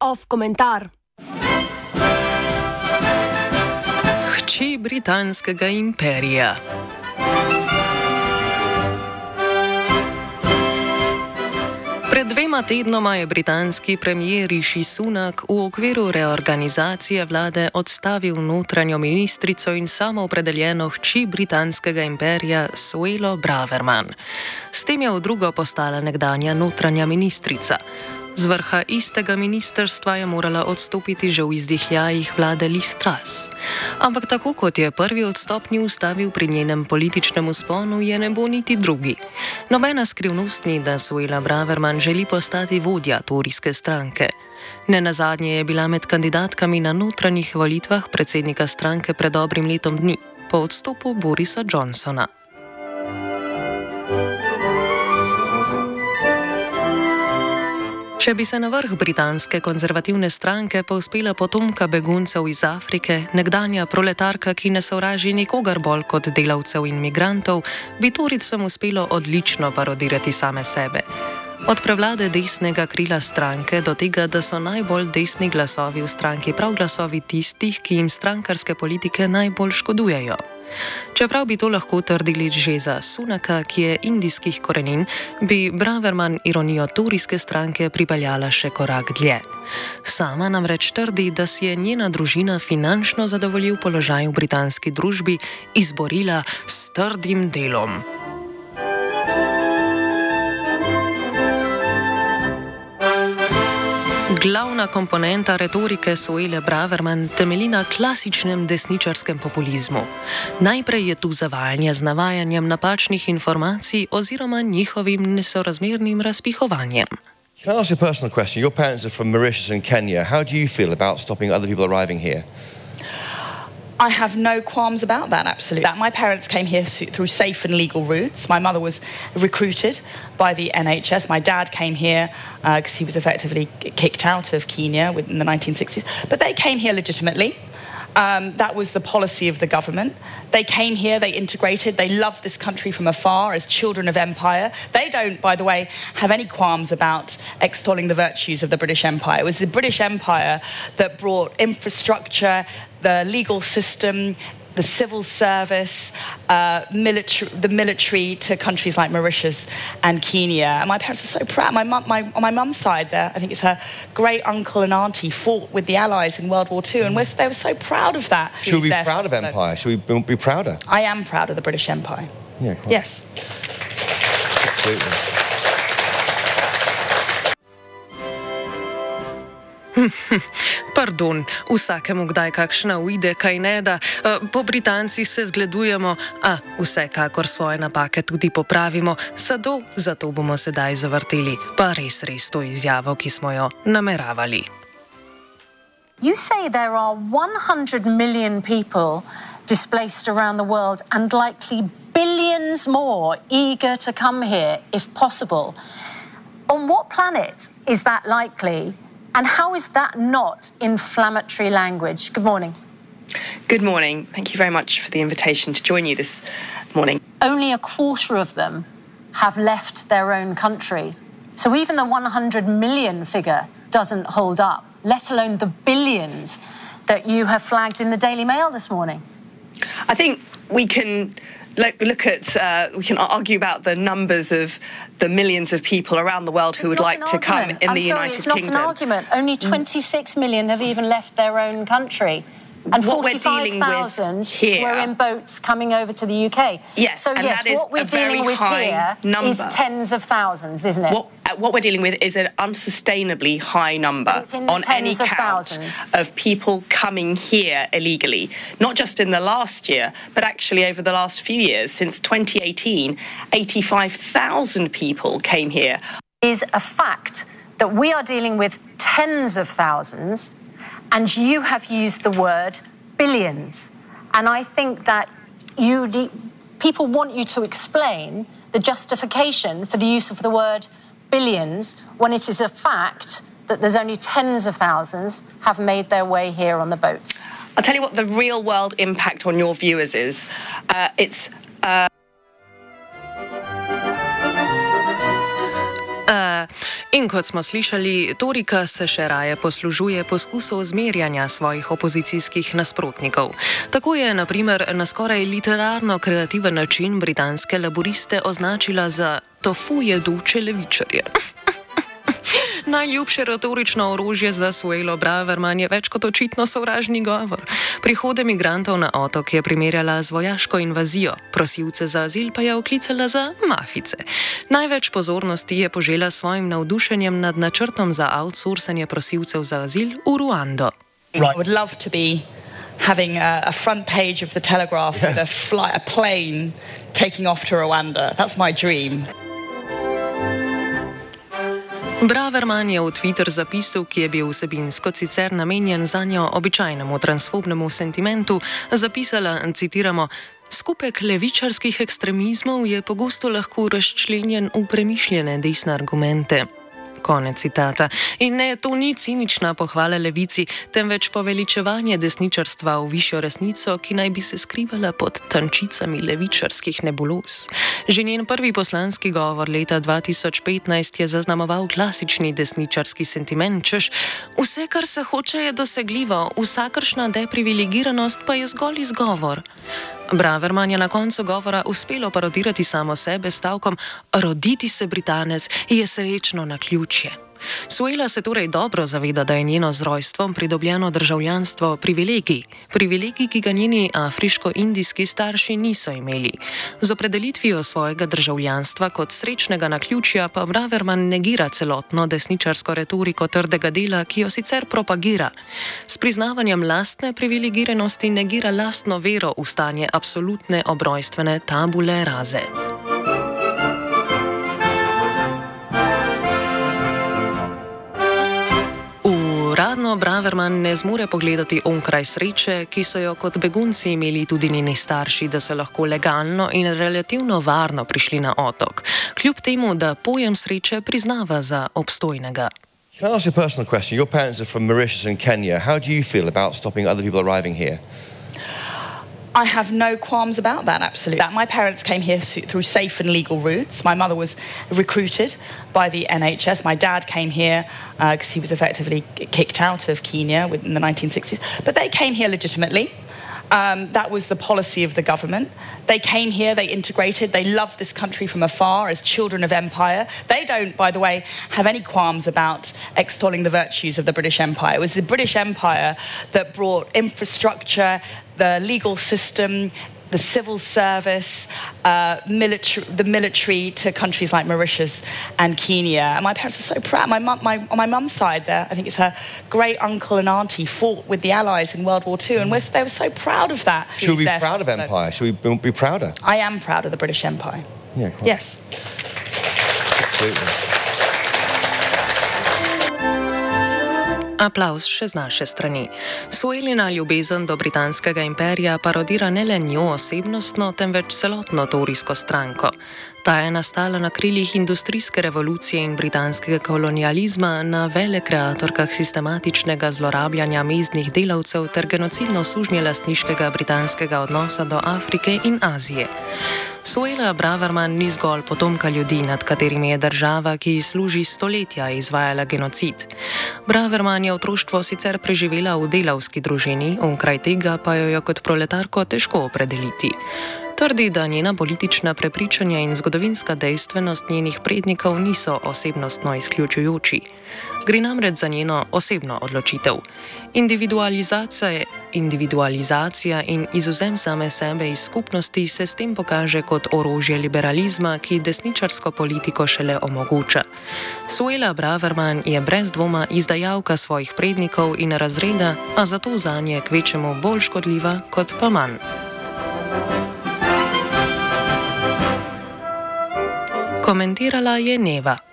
Off komentar. Hči britanskega imperija. Dvema tednoma je britanski premijer Rishi Sunak v okviru reorganizacije vlade odstavil notranjo ministrico in samoopredeljeno hči britanskega imperija Suelo Braverman. S tem je v drugo postala nekdanja notranja ministrica. Z vrha istega ministrstva je morala odstopiti že v izdihljajih vlade Listras. Ampak tako kot je prvi odstop ni ustavil pri njenem političnem usponu, je ne bo niti drugi. Nobena skrivnost ni, da Suela Braverman želi postati vodja turijske stranke. Ne na zadnje je bila med kandidatkami na notranjih volitvah predsednika stranke pred dobrim letom dni, po odstopu Borisa Johnsona. Če bi se na vrh britanske konzervativne stranke povzpela potomka beguncev iz Afrike, nekdanja proletarka, ki ne sovraži nikogar bolj kot delavcev in migrantov, bi Turicam uspelo odlično parodirati same sebe. Od prevlade desnega krila stranke do tega, da so najbolj desni glasovi v stranki prav glasovi tistih, ki jim strankarske politike najbolj škodujejo. Čeprav bi to lahko trdili že za Sunaka, ki je indijskih korenin, bi Braverman ironijo turijske stranke pripeljala še korak dlje. Sama namreč trdi, da si je njena družina finančno zadovoljil položaj v britanski družbi izborila s trdim delom. Glavna komponenta retorike Suele Braverman temelji na klasičnem desničarskem populizmu. Najprej je tu zavajanje z navajanjem napačnih informacij oziroma njihovim nesorazmernim razpihovanjem. Can I ask a personal question? Your parents are from Mauritius and Kenya. How do you feel about stopping other people arriving here? I have no qualms about that, absolutely. That my parents came here through safe and legal routes. My mother was recruited by the NHS. My dad came here because uh, he was effectively kicked out of Kenya in the 1960s. But they came here legitimately. Um, that was the policy of the government. They came here, they integrated, they loved this country from afar as children of empire. They don't, by the way, have any qualms about extolling the virtues of the British Empire. It was the British Empire that brought infrastructure, the legal system, the civil service, uh, military, the military to countries like Mauritius and Kenya. And my parents are so proud. My mum, my, on my mum's side, there, I think it's her great uncle and auntie fought with the Allies in World War II, and they were so proud of that. Should we be proud of Empire? Should we be prouder? I am proud of the British Empire. Yeah. Yes. Absolutely. Pardon, vsakemu kdaj kakšna uide, kaj ne da. Eh, po Britanci se zgledujemo, a vsekakor svoje napake tudi popravimo, zato, zato bomo sedaj zavrteli pa res res to izjavo, ki smo jo nameravali. You say there are 100 million people displaced around the world and likely billions more eager to come here if possible. On what planet is that likely? And how is that not inflammatory language? Good morning. Good morning. Thank you very much for the invitation to join you this morning. Only a quarter of them have left their own country. So even the 100 million figure doesn't hold up, let alone the billions that you have flagged in the Daily Mail this morning. I think we can look, look at, uh, we can argue about the numbers of the millions of people around the world who it's would like to come in I'm the sorry, United it's not Kingdom. an argument. Only 26 million have even left their own country. And What we're dealing with 45,000 here- were in boats coming over to the UK. Yes, so yes, is what we're dealing with here is number. tens of thousands, isn't it? What, uh, what we're dealing with is an unsustainably high number It's in the on any of count thousands. of people coming here illegally, not just in the last year, but actually over the last few years. Since 2018, 85,000 people came here. is a fact that we are dealing with tens of thousands, and you have used the word billions. And I think that you people want you to explain the justification for the use of the word billions when it is a fact that there's only tens of thousands have made their way here on the boats. I'll tell you what the real world impact on your viewers is. Uh, it's Uh, in kot smo slišali, Torika se še raje poslužuje poskusov zmerjanja svojih opozicijskih nasprotnikov. Tako je, na primer, na skoraj literarno kreativen način britanske laboriste označila za tofu jeduče levičarje. Najljubše retorično orožje za Suelo Braverman je več kot očitno sovražni govor. Prihode migrantov na otok je primerjala z vojaško invazijo, prosilce za azil pa je oklicala za mafice. Največ pozornosti je požela svojim navdušenjem nad načrtom za outsourcanje prosilcev za azil v Ruando. Having a, a front page of the Telegraph with a, fly, a plane taking off to Rwanda. That's my dream. Braverman je v Twitter zapisu, ki je bil vsebinsko sicer namenjen za njo običajnemu transfobnemu sentimentu, zapisala, citiramo, skupek levičarskih ekstremizmov je pogosto lahko razčlenjen v premišljene desne argumente. Konec citata. In ne, to ni cinična pohvala levici, temveč poveličevanje desničarstva v višjo resnico, ki naj bi se skrivala pod tančicami levičarskih nebulos. Že njen prvi poslanski govor leta 2015 je zaznamoval klasični desničarski sentiment, češ vse, kar se hoče, je dosegljivo, vsakršna deprivilegiranost pa je zgolj izgovor. Braverman je na koncu govora uspelo parodirati samo sebe stavkom: Roditi se Britanec je srečno na ključje. Suela se torej dobro zaveda, da je njeno z rojstvom pridobljeno državljanstvo privilegij, privilegij, ki ga njeni afriško-indijski starši niso imeli. Z opredelitvijo svojega državljanstva kot srečnega naključja pa Braverman negira celotno desničarsko retoriko trdega dela, ki jo sicer propagira. S priznavanjem lastne privilegiranosti negira lastno vero v stanje absolutne obrojstvene tabule raze. Braverman ne zmore pogledati onkraj sreče, ki so jo kot begunci imeli tudi njeni starši, da so lahko legalno in relativno varno prišli na otok, kljub temu, da pojem sreče priznava za obstojnega. Can I ask a personal question? Your parents are from Mauritius and Kenya. How do you feel about stopping other people arriving here? I have no qualms about that, absolutely. My parents came here through safe and legal routes. My mother was recruited by the NHS. My dad came here because uh, he was effectively kicked out of Kenya in the 1960s. But they came here legitimately. Um, that was the policy of the government. They came here, they integrated, they loved this country from afar as children of empire. They don't, by the way, have any qualms about extolling the virtues of the British Empire. It was the British Empire that brought infrastructure, the legal system, the civil service, uh, military, the military to countries like Mauritius and Kenya. And my parents are so proud. My mum, my, on my mum's side, there, I think it's her great uncle and auntie fought with the Allies in World War II, and we're, they were so proud of that. Should we be proud of Empire? Should we be prouder? I am proud of the British Empire. Yeah, quite. Yes. Absolutely. Aplaus še z naše strani. Suelina ljubezen do britanskega imperija parodira ne le njo osebnostno, temveč celotno torijsko stranko. Ta je nastala na krilih industrijske revolucije in britanskega kolonializma, na vele kreatorkah sistematičnega zlorabljanja mezdnih delavcev ter genocidno sužnje lastniškega britanskega odnosa do Afrike in Azije. Suela Braverman ni zgolj potomka ljudi, nad katerimi je država, ki služi stoletja, izvajala genocid. Braverman je otroštvo sicer preživela v delavski družini, onkraj tega pa jo je kot proletarko težko opredeliti. Trdi, da njena politična prepričanja in zgodovinska dejstvenost njenih prednikov niso osebnostno izključujoči. Gre namreč za njeno osebno odločitev. Individualizacija, individualizacija in izuzem same sebe iz skupnosti se s tem pokaže kot orožje liberalizma, ki desničarsko politiko šele omogoča. Suela Braverman je brez dvoma izdajalka svojih prednikov in razreda, a zato za nje kvečemu bolj škodljiva kot pa manj. Komentirala je Neva.